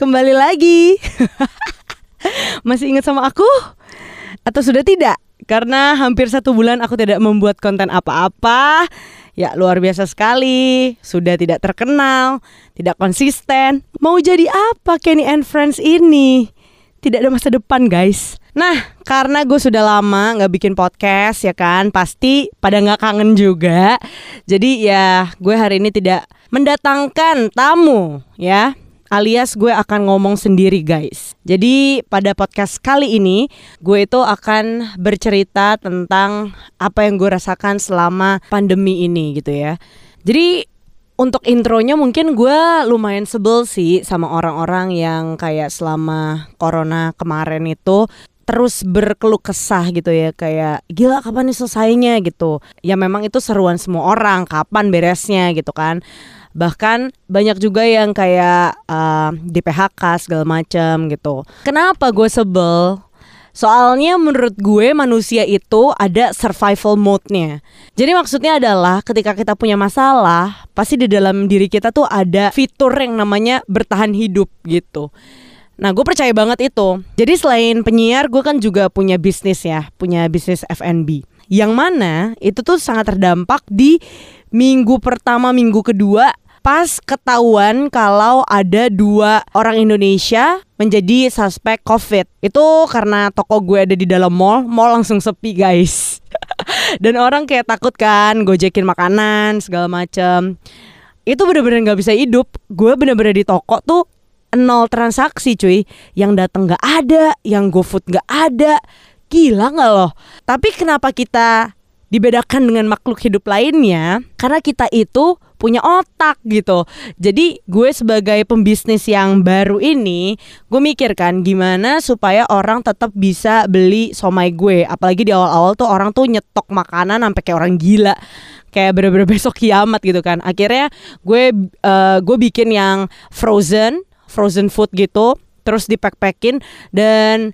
kembali lagi. Masih ingat sama aku? Atau sudah tidak? Karena hampir satu bulan aku tidak membuat konten apa-apa. Ya luar biasa sekali. Sudah tidak terkenal, tidak konsisten. Mau jadi apa Kenny and Friends ini? Tidak ada masa depan guys. Nah, karena gue sudah lama nggak bikin podcast ya kan, pasti pada nggak kangen juga. Jadi ya gue hari ini tidak mendatangkan tamu ya alias gue akan ngomong sendiri guys. Jadi pada podcast kali ini gue itu akan bercerita tentang apa yang gue rasakan selama pandemi ini gitu ya. Jadi untuk intronya mungkin gue lumayan sebel sih sama orang-orang yang kayak selama corona kemarin itu terus berkeluh kesah gitu ya kayak gila kapan nih selesainya gitu ya memang itu seruan semua orang kapan beresnya gitu kan bahkan banyak juga yang kayak uh, di PHK segala macam gitu. Kenapa gue sebel? Soalnya menurut gue manusia itu ada survival mode-nya. Jadi maksudnya adalah ketika kita punya masalah, pasti di dalam diri kita tuh ada fitur yang namanya bertahan hidup gitu. Nah gue percaya banget itu. Jadi selain penyiar, gue kan juga punya bisnis ya, punya bisnis F&B. Yang mana itu tuh sangat terdampak di minggu pertama, minggu kedua pas ketahuan kalau ada dua orang Indonesia menjadi suspek COVID. Itu karena toko gue ada di dalam mall, mall langsung sepi guys. Dan orang kayak takut kan gojekin makanan segala macem. Itu bener-bener gak bisa hidup. Gue bener-bener di toko tuh nol transaksi cuy. Yang datang gak ada, yang GoFood gak ada. Gila gak loh? Tapi kenapa kita dibedakan dengan makhluk hidup lainnya karena kita itu punya otak gitu. Jadi gue sebagai pembisnis yang baru ini, gue mikir kan gimana supaya orang tetap bisa beli somai gue. Apalagi di awal-awal tuh orang tuh nyetok makanan sampai kayak orang gila. Kayak bener-bener besok kiamat gitu kan. Akhirnya gue uh, gue bikin yang frozen, frozen food gitu, terus dipack-packin dan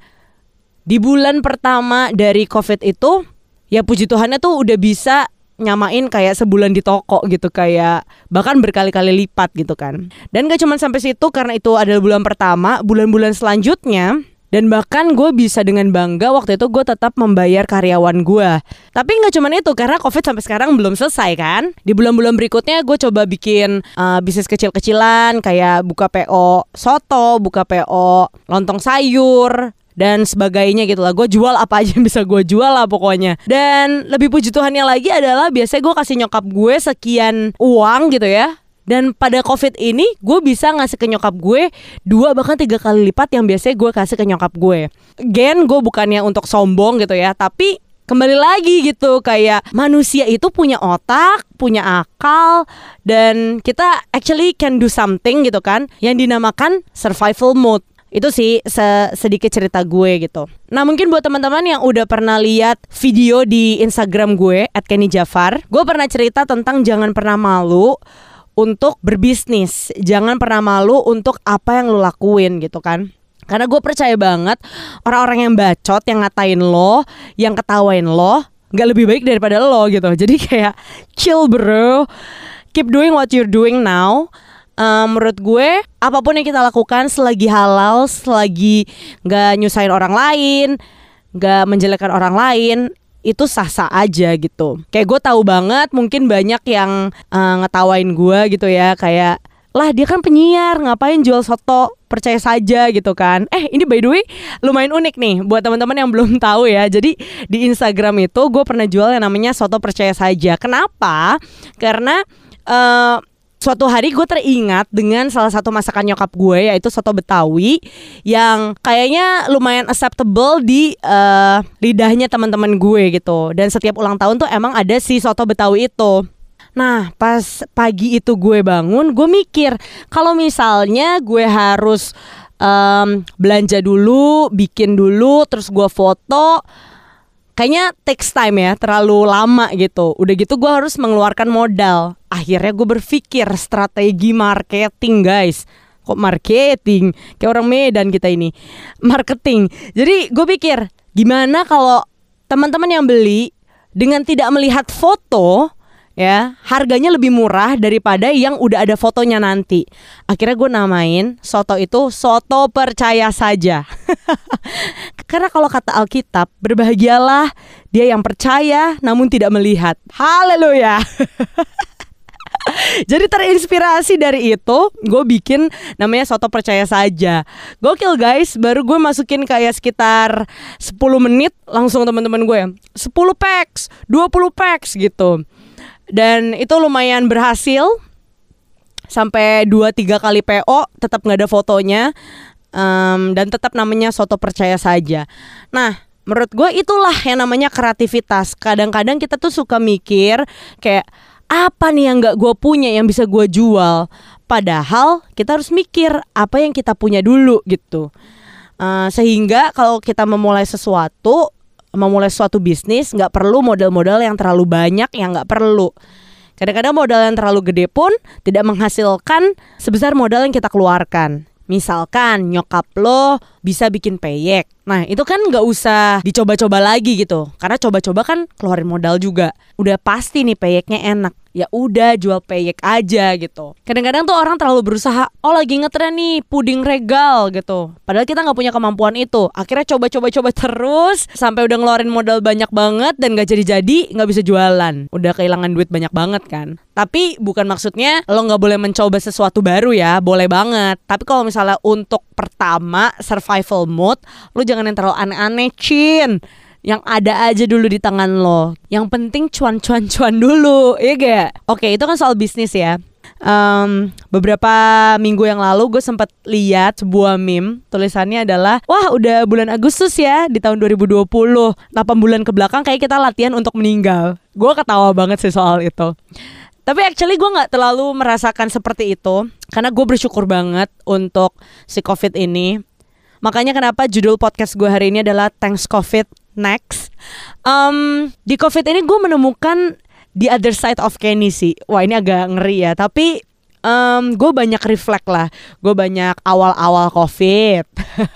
di bulan pertama dari COVID itu ya puji Tuhannya tuh udah bisa nyamain kayak sebulan di toko gitu kayak bahkan berkali-kali lipat gitu kan. Dan gak cuma sampai situ karena itu adalah bulan pertama bulan-bulan selanjutnya dan bahkan gue bisa dengan bangga waktu itu gue tetap membayar karyawan gue. Tapi nggak cuma itu karena covid sampai sekarang belum selesai kan. Di bulan-bulan berikutnya gue coba bikin uh, bisnis kecil-kecilan kayak buka PO soto buka PO lontong sayur dan sebagainya gitu lah. Gue jual apa aja yang bisa gue jual lah pokoknya. Dan lebih puji Tuhannya lagi adalah biasanya gue kasih nyokap gue sekian uang gitu ya. Dan pada covid ini gue bisa ngasih ke nyokap gue dua bahkan tiga kali lipat yang biasanya gue kasih ke nyokap gue. Gen gue bukannya untuk sombong gitu ya, tapi kembali lagi gitu kayak manusia itu punya otak, punya akal dan kita actually can do something gitu kan yang dinamakan survival mode. Itu sih sedikit cerita gue gitu. Nah mungkin buat teman-teman yang udah pernah lihat video di Instagram gue @kenny_jafar, gue pernah cerita tentang jangan pernah malu untuk berbisnis. Jangan pernah malu untuk apa yang lo lakuin gitu kan. Karena gue percaya banget orang-orang yang bacot, yang ngatain lo, yang ketawain lo, nggak lebih baik daripada lo gitu. Jadi kayak chill bro, keep doing what you're doing now um, menurut gue apa pun yang kita lakukan selagi halal, selagi nggak nyusahin orang lain, nggak menjelekkan orang lain, itu sah-sah aja gitu. Kayak gue tahu banget mungkin banyak yang uh, ngetawain gue gitu ya, kayak lah dia kan penyiar ngapain jual soto? Percaya saja gitu kan. Eh ini by the way lumayan unik nih buat teman-teman yang belum tahu ya. Jadi di Instagram itu gue pernah jual yang namanya soto percaya saja. Kenapa? Karena uh, suatu hari gue teringat dengan salah satu masakan nyokap gue yaitu soto Betawi yang kayaknya lumayan acceptable di uh, lidahnya teman-teman gue gitu. Dan setiap ulang tahun tuh emang ada si soto Betawi itu. Nah, pas pagi itu gue bangun, gue mikir kalau misalnya gue harus um, belanja dulu, bikin dulu, terus gue foto, kayaknya takes time ya, terlalu lama gitu. Udah gitu gue harus mengeluarkan modal. Akhirnya gue berpikir strategi marketing guys. Kok marketing? Kayak orang Medan kita ini. Marketing. Jadi gue pikir gimana kalau teman-teman yang beli dengan tidak melihat foto ya harganya lebih murah daripada yang udah ada fotonya nanti. Akhirnya gue namain soto itu soto percaya saja. Karena kalau kata Alkitab berbahagialah dia yang percaya namun tidak melihat. Haleluya. Jadi terinspirasi dari itu Gue bikin namanya soto percaya saja. Gokil guys. Baru gue masukin kayak sekitar 10 menit Langsung teman-teman gue 10 packs 20 packs gitu Dan itu lumayan berhasil. Sampai 2-3 kali PO Tetap gak ada fotonya. Um, Dan tetap namanya soto percaya saja. Nah menurut gue itulah yang namanya kreativitas. Kadang-kadang kita tuh suka mikir Kayak apa nih yang gak gue punya yang bisa gue jual? Padahal kita harus mikir apa yang kita punya dulu? Gitu. Uh, sehingga kalau kita memulai sesuatu memulai suatu bisnis nggak perlu modal-modal yang terlalu banyak yang nggak perlu. Kadang-kadang modal yang terlalu gede pun tidak menghasilkan sebesar modal yang kita keluarkan. Misalkan nyokap lo bisa bikin peyek Nah itu kan nggak usah dicoba-coba lagi gitu Karena coba-coba kan keluarin modal juga Udah pasti nih peyeknya enak ya udah jual peyek aja gitu. Kadang-kadang tuh orang terlalu berusaha, oh lagi ngetren nih puding regal gitu. Padahal kita nggak punya kemampuan itu. Akhirnya coba-coba-coba terus sampai udah ngeluarin modal banyak banget dan gak jadi-jadi nggak bisa jualan. Udah kehilangan duit banyak banget kan. Tapi bukan maksudnya lo nggak boleh mencoba sesuatu baru ya, boleh banget. Tapi kalau misalnya untuk pertama survival mode, lo jangan yang terlalu aneh-aneh, cin yang ada aja dulu di tangan lo. Yang penting cuan-cuan-cuan dulu, ya gak? Oke, itu kan soal bisnis ya. Um, beberapa minggu yang lalu gue sempat lihat sebuah meme tulisannya adalah wah udah bulan Agustus ya di tahun 2020 8 bulan ke belakang kayak kita latihan untuk meninggal gue ketawa banget sih soal itu tapi actually gue nggak terlalu merasakan seperti itu karena gue bersyukur banget untuk si covid ini. Makanya kenapa judul podcast gue hari ini adalah thanks covid next. Um, di covid ini gue menemukan the other side of Kenny sih. Wah ini agak ngeri ya. Tapi um, gue banyak reflect lah. Gue banyak awal-awal covid.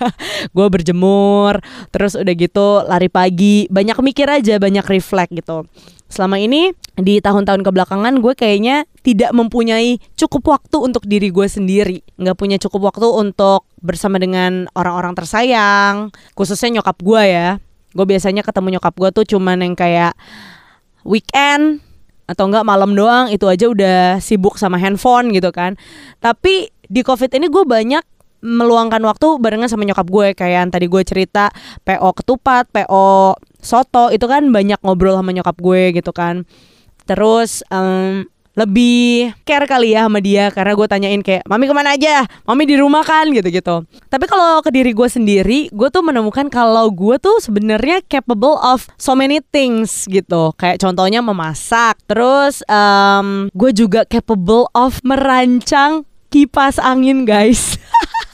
Gue berjemur terus udah gitu lari pagi. Banyak mikir aja banyak reflect gitu selama ini di tahun-tahun kebelakangan gue kayaknya tidak mempunyai cukup waktu untuk diri gue sendiri. Nggak punya cukup waktu untuk bersama dengan orang-orang tersayang khususnya nyokap gue ya. Gue biasanya ketemu nyokap gue tuh cuman yang kayak weekend atau enggak malam doang itu aja udah sibuk sama handphone gitu kan. Tapi di covid ini gue banyak meluangkan waktu barengan sama nyokap gue. Kayak yang tadi gue cerita PO ketupat PO soto itu kan banyak ngobrol sama nyokap gue gitu kan. Terus um, lebih care kali ya sama dia karena gue tanyain kayak mami ke mana aja? Mami di rumah kan? gitu gitu tapi kalau ke diri gue sendiri gue tuh menemukan kalau gue tuh sebenarnya capable of so many things gitu. Kayak contohnya memasak terus um, gue juga capable of merancang kipas angin guys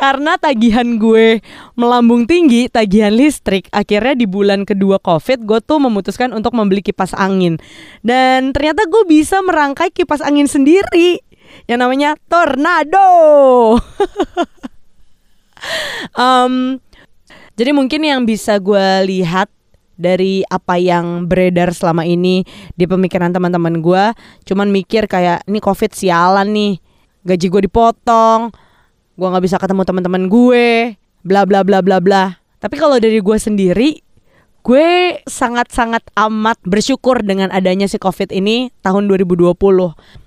karena tagihan gue melambung tinggi, tagihan listrik, akhirnya di bulan kedua COVID gue tuh memutuskan untuk membeli kipas angin. Dan ternyata gue bisa merangkai kipas angin sendiri yang namanya tornado. um, jadi mungkin yang bisa gue lihat dari apa yang beredar selama ini di pemikiran teman-teman gue cuman mikir kayak ini covid sialan nih gaji gue dipotong gue nggak bisa ketemu teman-teman gue bla bla bla bla bla. Tapi kalau dari gue sendiri gue sangat-sangat amat bersyukur dengan adanya si covid ini tahun 2020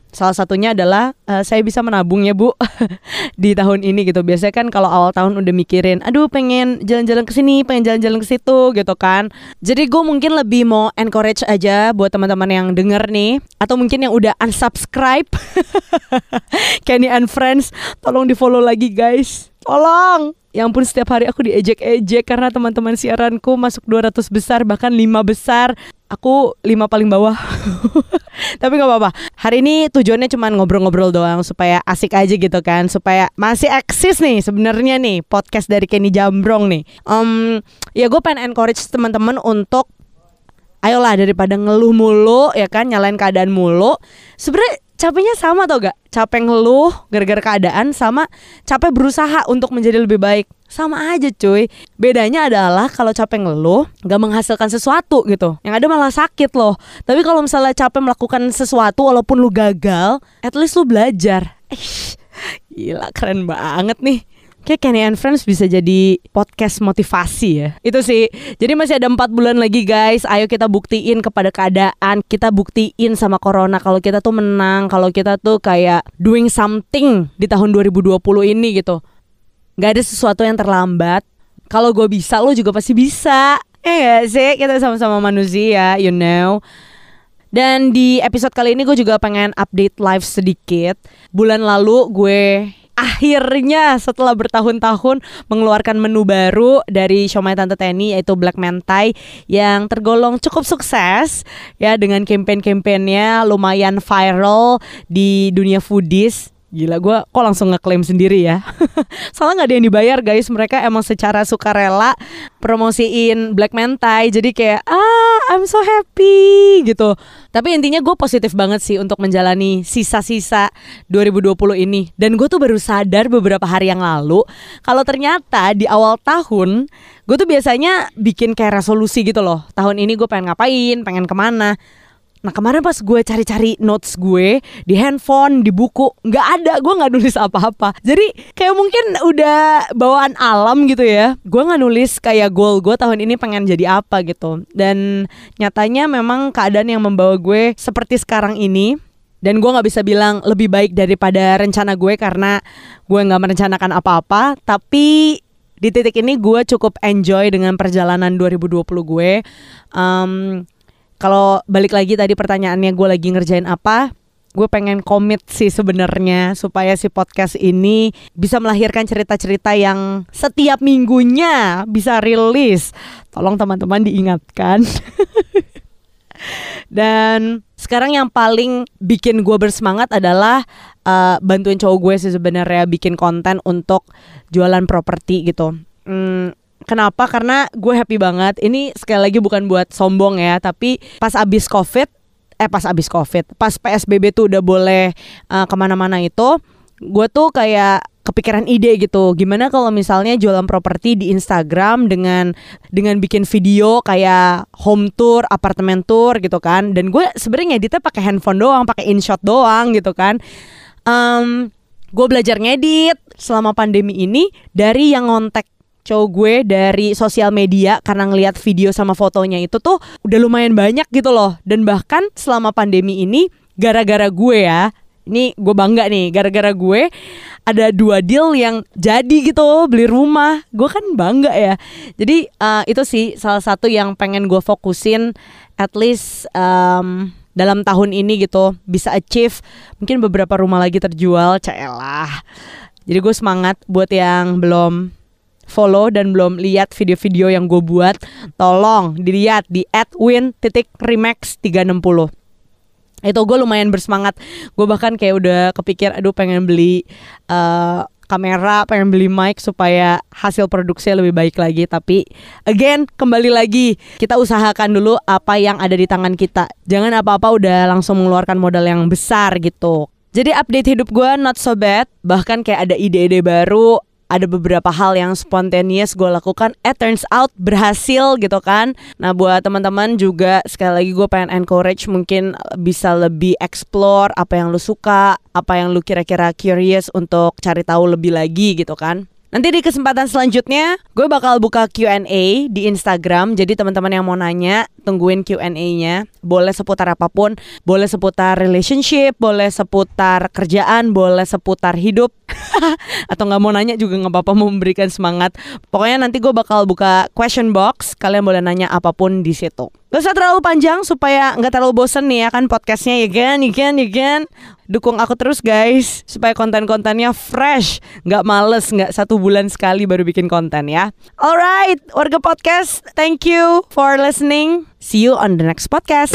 Salah satunya adalah uh, saya bisa menabung ya bu di tahun ini gitu. Biasanya kan kalau awal tahun udah mikirin, aduh pengen jalan-jalan ke sini, pengen jalan-jalan ke situ gitu kan. Jadi gue mungkin lebih mau encourage aja buat teman-teman yang denger nih, atau mungkin yang udah unsubscribe Kenny and Friends, tolong di follow lagi guys. Tolong. Ya ampun setiap hari aku diejek-ejek karena teman-teman siaranku masuk 200 besar bahkan 5 besar. Aku lima paling bawah. Tapi nggak apa-apa. Hari ini tujuannya cuma ngobrol-ngobrol doang supaya asik aja gitu kan. Supaya masih eksis nih sebenarnya nih podcast dari Kenny Jambrong nih. Um, ya gue pengen encourage teman-teman untuk ayolah daripada ngeluh mulu ya kan nyalain keadaan mulu. Sebenarnya capeknya sama tau gak? Capek ngeluh gara-gara keadaan sama capek berusaha untuk menjadi lebih baik. Sama aja cuy. Bedanya adalah kalau capek ngeluh gak menghasilkan sesuatu gitu. Yang ada malah sakit loh. Tapi kalau misalnya capek melakukan sesuatu walaupun lu gagal, at least lu belajar. Eh, gila keren banget nih kayak Kenny and Friends bisa jadi podcast motivasi ya. Itu sih. Jadi masih ada empat bulan lagi guys. Ayo kita buktiin kepada keadaan. Kita buktiin sama Corona kalau kita tuh menang. Kalau kita tuh kayak doing something di tahun 2020 ini gitu. Gak ada sesuatu yang terlambat. Kalau gue bisa, lo juga pasti bisa. Eh gak sih? Kita sama-sama manusia, you know. Dan di episode kali ini gue juga pengen update live sedikit. Bulan lalu gue akhirnya setelah bertahun-tahun mengeluarkan menu baru dari Shomai Tante Teni yaitu Black Mentai yang tergolong cukup sukses ya dengan campaign-campaignnya lumayan viral di dunia foodies Gila gue kok langsung ngeklaim sendiri ya? Soalnya gak ada yang dibayar guys. Mereka emang secara sukarela Promosiin Black Mentai. Jadi kayak ah I'm so happy gitu. Tapi intinya gue positif banget sih Untuk menjalani sisa-sisa 2020 ini. Dan gue tuh baru sadar beberapa hari yang lalu Kalau ternyata di awal tahun Gue tuh biasanya bikin kayak resolusi gitu loh. Tahun ini gue pengen ngapain Pengen ke mana Nah kemarin pas gue cari-cari notes gue di handphone, di buku, nggak ada, gue nggak nulis apa-apa. Jadi kayak mungkin udah bawaan alam gitu ya. Gue nggak nulis kayak goal gue tahun ini pengen jadi apa gitu. Dan nyatanya memang keadaan yang membawa gue seperti sekarang ini. Dan gue nggak bisa bilang lebih baik daripada rencana gue karena gue nggak merencanakan apa-apa. Tapi di titik ini gue cukup enjoy dengan perjalanan 2020 gue. Um, kalau balik lagi tadi pertanyaannya gue lagi ngerjain apa? Gue pengen komit sih sebenarnya supaya si podcast ini bisa melahirkan cerita-cerita yang setiap minggunya bisa rilis. Tolong teman-teman diingatkan. Dan sekarang yang paling bikin gue bersemangat adalah uh, bantuin cowok gue sih sebenarnya bikin konten untuk jualan properti gitu. Hmm, Kenapa? Karena gue happy banget. Ini sekali lagi bukan buat sombong ya, tapi pas abis covid, eh pas abis covid, pas psbb tuh udah boleh uh, ke mana-mana itu, gue tuh kayak kepikiran ide gitu. Gimana kalau misalnya jualan properti di Instagram dengan dengan bikin video kayak home tour, apartemen tour gitu kan. Dan gue sebenarnya editnya pakai handphone doang, pakai InShot doang gitu kan. Um, gue belajar ngedit selama pandemi ini dari yang ngontek cowok gue dari sosial media karena ngelihat video sama fotonya itu tuh udah lumayan banyak gitu loh. Dan bahkan selama pandemi ini gara-gara gue ya ini gue bangga nih gara-gara gue ada dua deal yang jadi gitu beli rumah. Gue kan bangga ya. Jadi uh, itu sih salah satu yang pengen gue fokusin at least um, dalam tahun ini gitu bisa achieve mungkin beberapa rumah lagi terjual caelah jadi gue semangat buat yang belum follow dan belum lihat video-video yang gue buat, tolong dilihat di @win.remax360 itu gue lumayan bersemangat. Gue bahkan kayak udah kepikir aduh pengen beli uh, kamera pengen beli mic supaya hasil produksinya lebih baik lagi. Tapi again kembali lagi kita usahakan dulu apa yang ada di tangan kita. Jangan apa-apa udah langsung mengeluarkan modal yang besar gitu. Jadi update hidup gue not so bad. Bahkan kayak ada ide-ide baru ada beberapa hal yang spontaneous gue lakukan. Eh turns out berhasil gitu kan. Nah buat teman-teman juga sekali lagi gue pengen encourage mungkin bisa lebih explore apa yang lu suka apa yang lu kira-kira curious untuk cari tahu lebih lagi gitu kan Nanti di kesempatan selanjutnya gue bakal buka Q&A di Instagram. Jadi teman-teman yang mau nanya, tungguin Q&A-nya. Boleh seputar apa pun, boleh seputar relationship, boleh seputar kerjaan, boleh seputar hidup. Atau nggak mau nanya juga nggak apa-apa memberikan semangat. Pokoknya nanti gue bakal buka question box. Kalian boleh nanya apa pun di situ. Gak usah terlalu panjang supaya nggak terlalu bosen nih ya kan podcastnya ya kan, ya kan, ya kan. Dukung aku terus guys supaya konten-kontennya fresh, nggak males, nggak satu bulan sekali baru bikin konten ya. Alright, warga podcast, thank you for listening. See you on the next podcast.